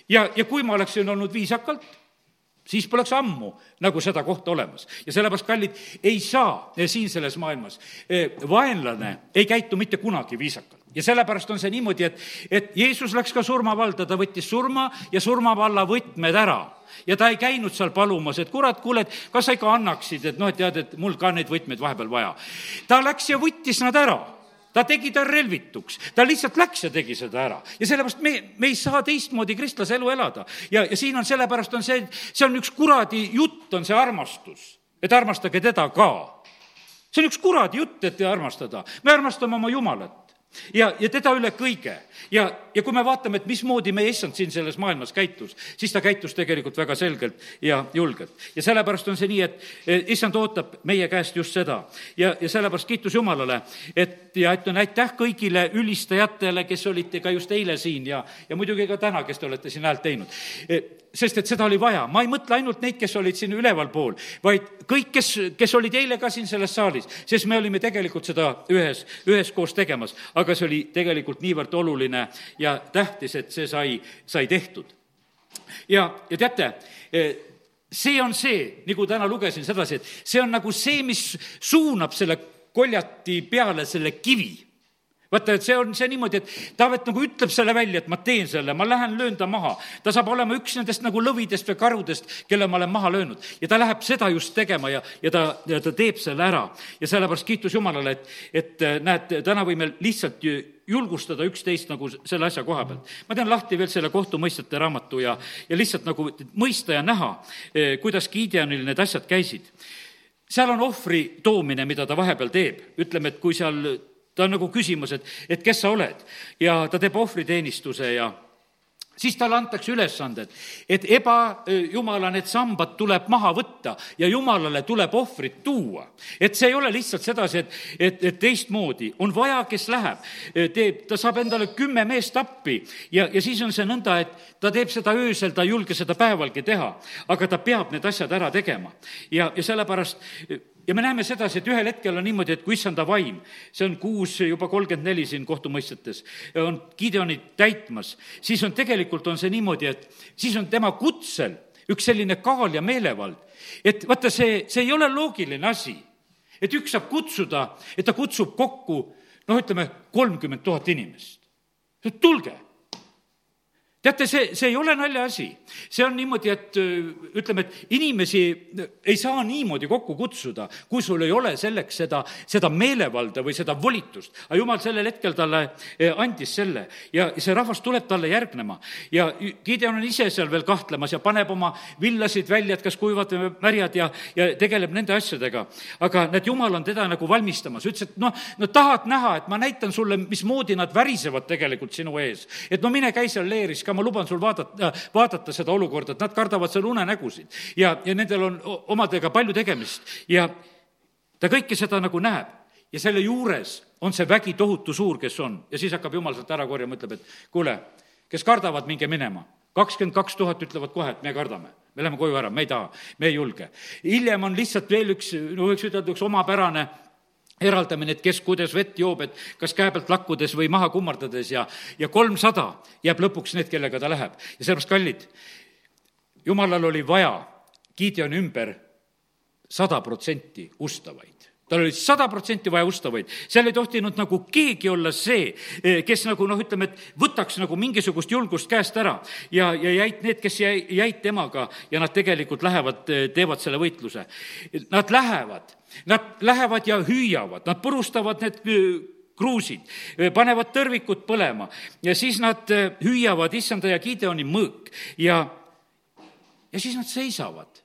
[SPEAKER 1] ja, ja kui ma oleksin olnud viisakalt, siis poleks ammu nagu seda kohta olemas. ja sellepärast, kallid, ei saa siin selles maailmas, eh, vaenlane ei käitu mitte kunagi viisakalt ja sellepärast on see niimoodi, et, et Jeesus läks ka surmavalda, ta võttis surma ja surmavalla võtmed ära ja ta ei käinud seal palumas, et kurat, kuule, et kas sa ikka annaksid, et noh, et tead, et mul ka neid võtmeid vahepeal vaja. ta läks ja võttis nad ära ta tegi ta relvituks, ta lihtsalt läks ja tegi seda ära. ja sellepärast me, me ei saa teistmoodi kristlase elu elada. ja, ja siin on sellepärast on see, see on üks kuradi jutt, on see armastus. et armastage teda ka. see on üks kuradi jutt, et armastada. me armastame oma Jumalat ja, ja teda üle kõige. ja, ja kui me vaatame, et mismoodi meie issand siin selles maailmas käitus, siis ta käitus tegelikult väga selgelt ja julgelt. ja sellepärast on see nii, et issand ootab meie käest just seda. ja, ja sellepärast kiitus Jumalale, et ja ütlen aitäh kõigile ülistajatele, kes olite ka just eile siin ja, ja muidugi ka täna, kes te olete siin häält teinud sest et seda oli vaja. ma ei mõtle ainult neid, kes olid siin ülevalpool, vaid kõik, kes, kes olid eile ka siin selles saalis, sest me olime tegelikult seda ühes, üheskoos tegemas. aga see oli tegelikult niivõrd oluline ja tähtis, et see sai, sai tehtud. ja, ja teate, see on see, nagu täna lugesin sedasi, et see on nagu see, mis suunab selle koljati peale selle kivi vaata, et see on see niimoodi, et Taavet nagu ütleb selle välja, et ma teen selle, ma lähen löön ta maha. ta saab olema üks nendest nagu lõvidest või karudest, kelle ma olen maha löönud. ja ta läheb seda just tegema ja, ja ta, ja ta teeb selle ära. ja sellepärast kiitus Jumalale, et, et näed, täna võime lihtsalt julgustada üksteist nagu selle asja koha pealt. ma teen lahti veel selle kohtumõistjate raamatu ja, ja lihtsalt nagu mõista ja näha, eh, kuidas Gideonil need asjad käisid seal on ohvri toomine, mida ta vahepeal teeb, ütleme, et kui seal ta on nagu küsimus, et, et kes sa oled ja ta teeb ohvriteenistuse ja siis talle antakse ülesanded, et ebajumala need sambad tuleb maha võtta ja jumalale tuleb ohvrit tuua. et see ei ole lihtsalt sedasi, et, et, et teistmoodi, on vaja, kes läheb, teeb, ta saab endale kümme meest appi ja, ja siis on see nõnda, et ta teeb seda öösel, ta ei julge seda päevalgi teha, aga ta peab need asjad ära tegema. ja, ja sellepärast ja me näeme sedasi, et ühel hetkel on niimoodi, et kui issanda vaim, see on kuus juba kolmkümmend neli siin kohtumõistjates, on Gideonit täitmas, siis on tegelikult, on see niimoodi, et siis on tema kutsel üks selline kaal ja meelevald. et vaata, see, see ei ole loogiline asi, et üks saab kutsuda, et ta kutsub kokku noh, ütleme kolmkümmend tuhat inimest. tulge teate, see, see ei ole naljaasi. see on niimoodi, et ütleme, et inimesi ei saa niimoodi kokku kutsuda, kui sul ei ole selleks seda, seda meelevalda või seda volitust. aga jumal sellel hetkel talle andis selle ja see rahvas tuleb talle järgnema. ja Gideon on ise seal veel kahtlemas ja paneb oma villasid välja, et kas kuivad või märjad ja, ja tegeleb nende asjadega. aga näed, jumal on teda nagu valmistamas, ütles, et noh, no tahad näha, et ma näitan sulle, mismoodi nad värisevad tegelikult sinu ees. et no mine käi seal leeris ka, ma luban sul vaadata, vaadata seda olukorda, et nad kardavad seal unenägusid. Ja, ja nendel on omadega palju tegemist. Ja ta kõike seda nagu näeb. Ja selle juures on see vägi tohutu suur, kes on. Ja siis hakkab jumal sealt ära korjama, ütleb, et kuule, kes kardavad, minge minema. kakskümmend kaks tuhat ütlevad kohe, et me kardame, me läheme koju ära, me ei taha, me ei julge. hiljem on lihtsalt veel üks, no võiks ütelda, üks omapärane eraldamine, et kes kuidas vett joob, et kas käe pealt lakkudes või maha kummardades ja, ja kolmsada jääb lõpuks need, kellega ta läheb. ja sellepärast, kallid, jumalal oli vaja Gideoni ümber sada protsenti ustavaid tal oli sada protsenti vaja ustavaid, seal ei tohtinud nagu keegi olla see, eh, kes nagu noh, ütleme, et võtaks nagu mingisugust julgust käest ära ja, ja jäid need, kes jäi, jäid temaga ja nad tegelikult lähevad, eh, teevad selle võitluse. Nad lähevad Nad lähevad ja hüüavad, nad purustavad need äh, kruusid, äh, panevad tõrvikud põlema ja siis nad äh, hüüavad issanda ja Gideoni mõõk ja, ja siis nad seisavad.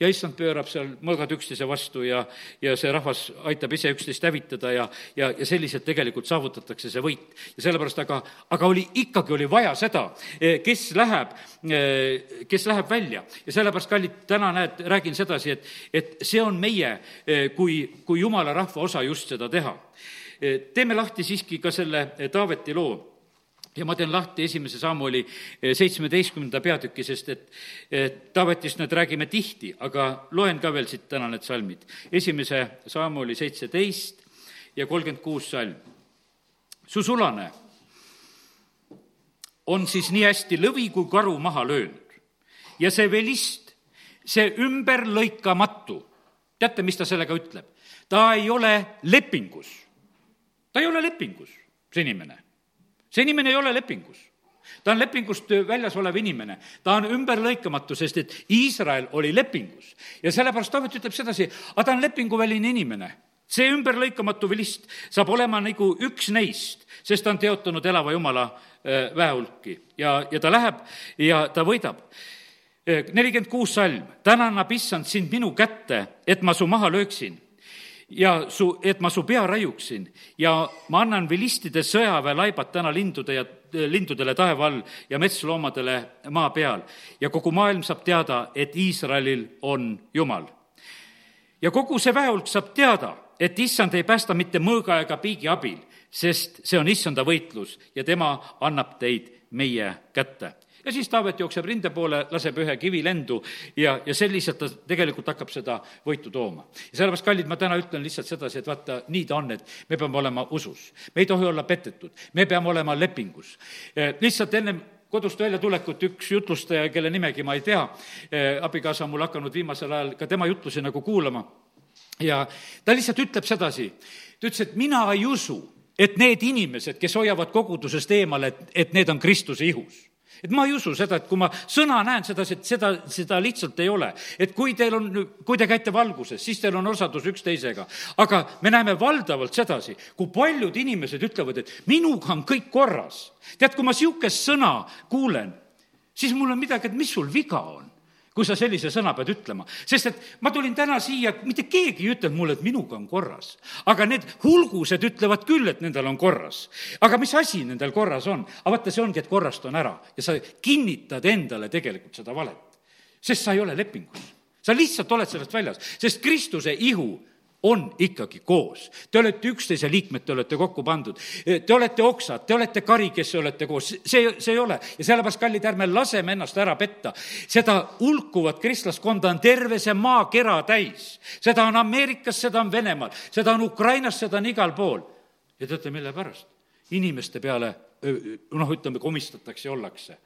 [SPEAKER 1] Ja issand pöörab seal mõõgad üksteise vastu ja, ja see rahvas aitab ise üksteist hävitada ja, ja, ja selliselt tegelikult saavutatakse see võit. ja sellepärast aga, aga oli, ikkagi oli vaja seda, eh, kes läheb, eh, kes läheb välja. ja sellepärast, kallid, täna näed, räägin sedasi, et, et see on meie eh, kui, kui jumala rahva osa just seda teha. teeme lahti siiski ka selle Taaveti loo ja ma teen lahti esimese Samuli eh, seitsmeteistkümnenda peatüki, sest et, et Taavetist nüüd räägime tihti, aga loen ka veel siit täna need salmid. esimese Samuli seitseteist ja kolmkümmend kuus salm. su sulane on siis nii hästi lõvi kui karu maha löönud ja see velist, see ümberlõikamatu, teate, mis ta sellega ütleb? ta ei ole lepingus. ta ei ole lepingus, see inimene see inimene ei ole lepingus. Ta on lepingust väljas olev inimene, ta on ümberlõikamatu, sest et Iisrael oli lepingus. ja sellepärast Taavet ütleb sedasi, aga ta on lepinguväline inimene. see ümberlõikamatu vilist saab olema nagu üks neist, sest ta on teotanud elava Jumala äh, väehulki ja, ja ta läheb ja ta võidab. Äh, nelikümmend kuus salm, täna annab issand sind minu kätte, et ma su maha lööksin ja su, et ma su pea raiuksin ja ma annan vilistide sõjaväelaibad täna lindude ja lindudele taeva all ja metsloomadele maa peal ja kogu maailm saab teada, et Iisraelil on Jumal. ja kogu see väehulk saab teada, et issand ei päästa mitte mõõga ega piigi abil, sest see on issanda võitlus ja tema annab teid meie kätte ja siis Taavet jookseb rinde poole, laseb ühe kivi lendu ja, ja selliselt ta tegelikult hakkab seda võitu tooma. ja sellepärast, kallid, ma täna ütlen lihtsalt sedasi, et vaata, nii ta on, et me peame olema usus. me ei tohi olla petetud, me peame olema lepingus. Eh, lihtsalt ennem kodust väljatulekut üks jutlustaja, kelle nimegi ma ei tea, eh, abikaasa on mul hakanud viimasel ajal ka tema jutlusi nagu kuulama, ja ta lihtsalt ütleb sedasi, ta ütles, et mina ei usu, et need inimesed, kes hoiavad kogudusest eemale, et, et need on Kristuse ihus et ma ei usu seda, et kui ma sõna näen sedasi, et seda, seda lihtsalt ei ole. et kui teil on, kui te käite valguses, siis teil on osadus üksteisega. aga me näeme valdavalt sedasi, kui paljud inimesed ütlevad, et minuga on kõik korras. tead, kui ma niisugust sõna kuulen, siis mul on midagi, et mis sul viga on kui sa sellise sõna pead ütlema. sest et ma tulin täna siia, mitte keegi ei ütelnud mulle, et minuga on korras. aga need hulgused ütlevad küll, et nendel on korras. aga mis asi nendel korras on? aga vaata, see ongi, et korrast on ära ja sa kinnitad endale tegelikult seda valet. sest sa ei ole lepingus. sa lihtsalt oled sellest väljas, sest Kristuse ihu on ikkagi koos. Te olete üksteise liikmed, te olete kokku pandud. Te olete oksad, te olete kari, kes olete koos, see, see ei ole. ja sellepärast, kallid, ärme laseme ennast ära petta. seda hulkuvat kristlaskonda on terve see maakera täis. seda on Ameerikas, seda on Venemaal, seda on Ukrainas, seda on igal pool. ja teate, mille pärast? inimeste peale noh, ütleme, komistatakse ja ollakse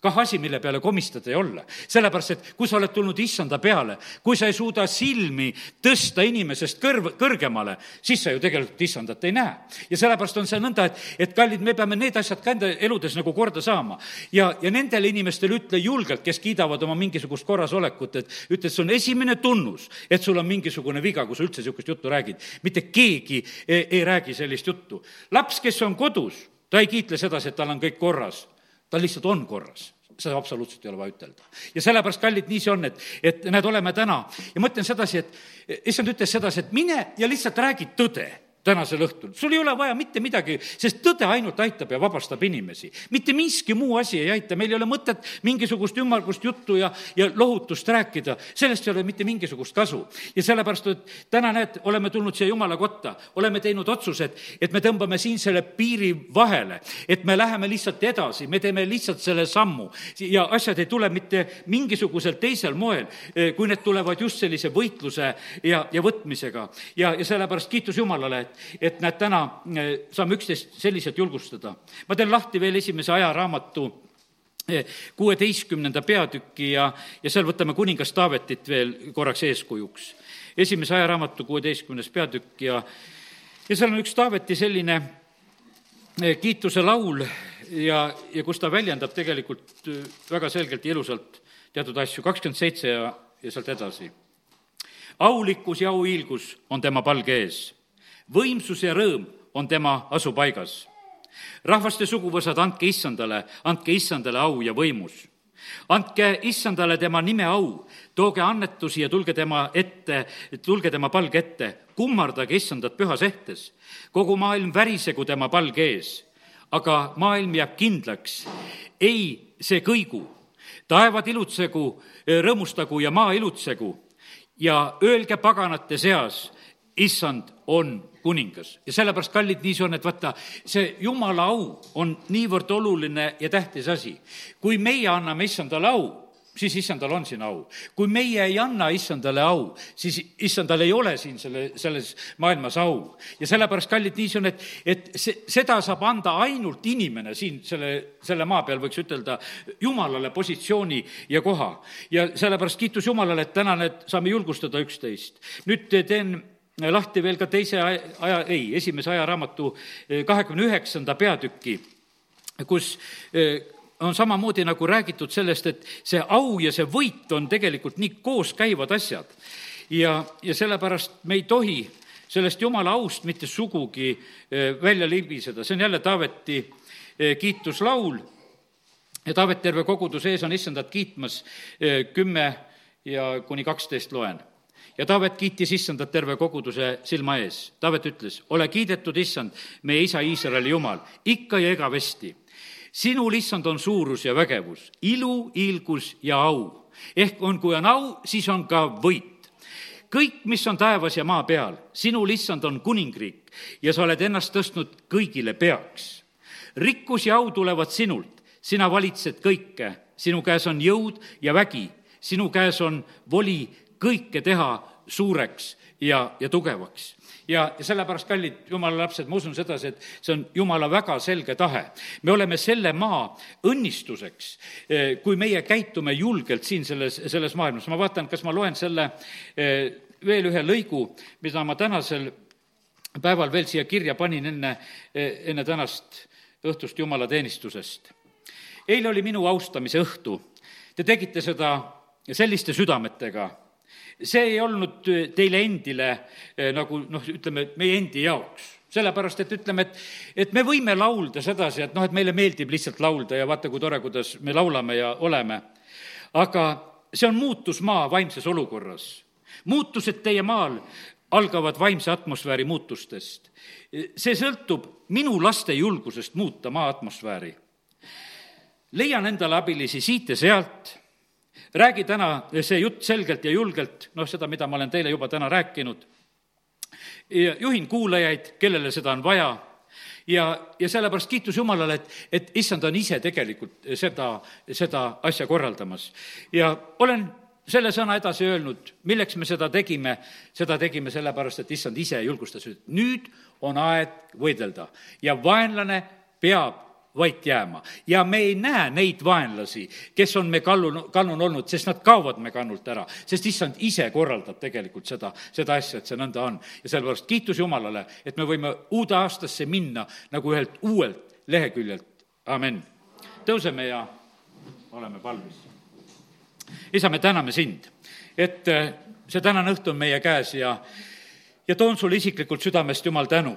[SPEAKER 1] kah asi, mille peale komistada ja olla. sellepärast, et kui sa oled tulnud issanda peale, kui sa ei suuda silmi tõsta inimesest kõrv, kõrgemale, siis sa ju tegelikult issandat ei näe. ja sellepärast on see nõnda, et, et kallid, me peame need asjad ka enda eludes nagu korda saama. ja, ja nendele inimestele ütle julgelt, kes kiidavad oma mingisugust korrasolekut, et ütle, et see on esimene tunnus, et sul on mingisugune viga, kui sa üldse niisugust juttu räägid. mitte keegi ei, ei räägi sellist juttu. laps, kes on kodus, ta ei kiitle sedasi, et tal on kõik korras ta lihtsalt on korras. Seda absoluutselt ei ole vaja ütelda. ja sellepärast, kallid, nii see on, et, et näed, oleme täna. Ja mõtlen sedasi, et issand ütles sedasi, et mine ja lihtsalt räägi tõde tänasel õhtul. sul ei ole vaja mitte midagi, sest tõde ainult aitab ja vabastab inimesi. mitte miski muu asi ei aita, meil ei ole mõtet mingisugust ümmargust juttu ja, ja lohutust rääkida, sellest ei ole mitte mingisugust kasu. ja sellepärast, et täna näed, oleme tulnud siia Jumala kotta, oleme teinud otsused, et me tõmbame siin selle piiri vahele, et me läheme lihtsalt edasi, me teeme lihtsalt selle sammu ja asjad ei tule mitte mingisugusel teisel moel, eh, kui need tulevad just sellise võitluse ja, ja võtmisega. ja, ja sellepärast kiitus Jumalale, et et näed, täna eh, saame üksteist selliselt julgustada. ma teen lahti veel esimese ajaraamatu eh, kuueteistkümnenda peatüki ja, ja seal võtame kuningas Taavetit veel korraks eeskujuks. esimese ajaraamatu kuueteistkümnes peatükk ja, ja seal on üks Taaveti selline eh, kiituse laul ja, ja kus ta väljendab tegelikult väga selgelt ja ilusalt teatud asju, kakskümmend seitse ja, ja sealt edasi. aulikkus ja auhiilgus on tema palge ees võimsus ja rõõm on tema asupaigas. rahvaste suguvõsad, andke issandale, andke issandale au ja võimus. andke issandale tema nime au, tooge annetusi ja tulge tema ette, tulge tema palge ette, kummardage issandat pühas ehtes. kogu maailm värisegu tema palge ees, aga maailm jääb kindlaks. ei, see kõigu, taevad ilutsegu, rõõmustagu ja maa ilutsegu ja öelge paganate seas, issand on kuningas ja sellepärast, kallid, nii see on, et vaata, see jumala au on niivõrd oluline ja tähtis asi. kui meie anname issandale au, siis issandal on siin au. kui meie ei anna issandale au, siis issandal ei ole siin selle, selles maailmas au. ja sellepärast, kallid, nii see on, et, et see, seda saab anda ainult inimene siin selle, selle maa peal, võiks ütelda, jumalale positsiooni ja koha. ja sellepärast kiitus Jumalale, et täna need, saame julgustada üksteist. nüüd teen lahti veel ka teise aja, ei, esimese ajaraamatu eh, kahekümne üheksanda peatüki, kus eh, on samamoodi nagu räägitud sellest, et see au ja see võit on tegelikult nii kooskäivad asjad. ja, ja sellepärast me ei tohi sellest jumala aust mitte sugugi eh, välja libiseda, see on jälle Taaveti kiituslaul. Ja Taavet terve koguduse ees on issandat kiitmas, kümme ja kuni kaksteist loen ja Taavet kiitis issandat terve koguduse silma ees. Taavet ütles, ole kiidetud, issand, meie isa Iisraeli jumal, ikka ja igavesti. sinul, issand, on suurus ja vägevus, ilu, hiilgus ja au. ehk on, kui on au, siis on ka võit. kõik, mis on taevas ja maa peal, sinul, issand, on kuningriik ja sa oled ennast tõstnud kõigile peaks. rikkus ja au tulevad sinult, sina valitsed kõike, sinu käes on jõud ja vägi, sinu käes on voli kõike teha suureks ja, ja tugevaks. ja, ja sellepärast, kallid jumala lapsed, ma usun sedasi, et see on jumala väga selge tahe. me oleme selle maa õnnistuseks, eh, kui meie käitume julgelt siin selles, selles maailmas. ma vaatan, kas ma loen selle eh, veel ühe lõigu, mida ma tänasel päeval veel siia kirja panin enne, eh, enne tänast õhtust jumalateenistusest. eile oli minu austamise õhtu. Te tegite seda selliste südametega see ei olnud teile endile eh, nagu noh, ütleme, meie endi jaoks sellepärast, et ütleme, et, et me võime laulda sedasi, et noh, et meile meeldib lihtsalt laulda ja vaata, kui tore, kuidas me laulame ja oleme. aga see on muutusmaa vaimses olukorras. muutused teie maal algavad vaimse atmosfääri muutustest. see sõltub minu laste julgusest muuta maa atmosfääri. leian endale abilisi siit ja sealt räägi täna see jutt selgelt ja julgelt, noh, seda, mida ma olen teile juba täna rääkinud. juhin kuulajaid, kellele seda on vaja ja, ja sellepärast kiitus Jumalale, et, et issand on ise tegelikult seda, seda asja korraldamas. ja olen selle sõna edasi öelnud, milleks me seda tegime, seda tegime sellepärast, et issand ise julgustas, et nüüd on aeg võidelda ja vaenlane peab vait jääma. ja me ei näe neid vaenlasi, kes on me kallun, kannun olnud, sest nad kaovad me kannult ära. sest issand ise korraldab tegelikult seda, seda asja, et see nõnda on. ja sellepärast kiitus Jumalale, et me võime uude aastasse minna nagu ühelt uuelt leheküljelt, amen. tõuseme ja oleme palvis. isa, me täname sind, et äh, see tänane õhtu on meie käes ja ja toon sulle isiklikult südamest, Jumal, tänu,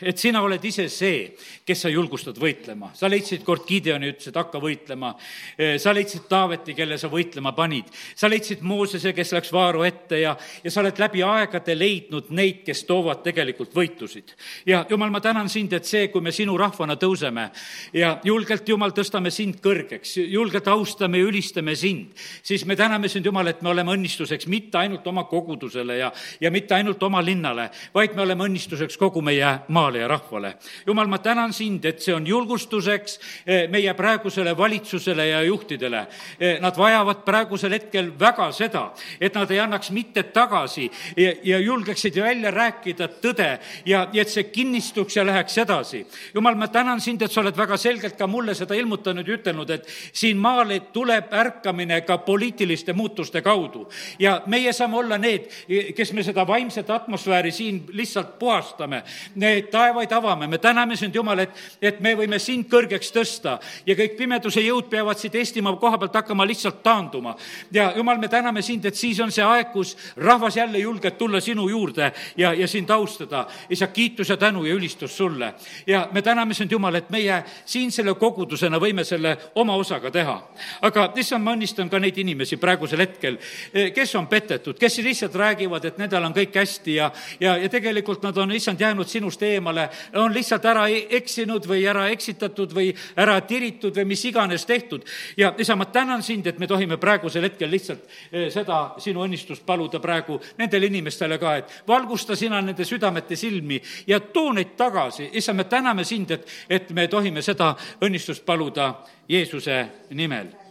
[SPEAKER 1] et sina oled ise see, kes sa julgustad võitlema. sa leidsid kord Gideoni, ütlesid, hakka võitlema. Eh, sa leidsid Taaveti, kelle sa võitlema panid. sa leidsid Moosese, kes läks Vaaro ette ja, ja sa oled läbi aegade leidnud neid, kes toovad tegelikult võitusid. ja Jumal, ma tänan sind, et see, kui me sinu rahvana tõuseme ja julgelt, Jumal, tõstame sind kõrgeks, julgelt austame ja ülistame sind, siis me täname sind, Jumal, et me oleme õnnistuseks mitte ainult oma kogudusele ja, ja mitte ainult oma linnale, vaid me oleme õnnistuseks kogu meie maa maale ja rahvale. jumal, ma tänan sind, et see on julgustuseks eh, meie praegusele valitsusele ja juhtidele. Eh, nad vajavad praegusel hetkel väga seda, et nad ei annaks mitte tagasi ja, ja julgeksid välja rääkida tõde ja, ja et see kinnistuks ja läheks edasi. jumal, ma tänan sind, et sa oled väga selgelt ka mulle seda ilmutanud ja ütelnud, et siin maal tuleb ärkamine ka poliitiliste muutuste kaudu. ja meie saame olla need, kes me seda vaimset atmosfääri siin lihtsalt puhastame. et taevaid avame, me täname sind, Jumal, et, et me võime sind kõrgeks tõsta ja kõik pimeduse jõud peavad siit Eestimaa koha pealt hakkama lihtsalt taanduma. ja Jumal, me täname sind, et siis on see aeg, kus rahvas jälle julgeb tulla sinu juurde ja, ja sind austada. isa, kiitus ja tänu ja ülistus sulle. ja me täname sind, Jumal, et meie siin selle kogudusena võime selle oma osaga teha. aga issand, ma õnnistan ka neid inimesi praegusel hetkel, kes on petetud, kes lihtsalt räägivad, et nendel on kõik hästi ja, ja, ja tegelikult nad on, issand, jäänud sinust eemale, on lihtsalt ära e-, eksinud või ära eksitatud või ära tiritud või mis iganes tehtud. ja isa, ma tänan sind, et me tohime praegusel hetkel lihtsalt eh, seda sinu õnnistust paluda praegu nendele inimestele ka, et valgusta sina nende südamete silmi ja too neid tagasi. issand, me täname sind, et, et me tohime seda õnnistust paluda Jeesuse nimel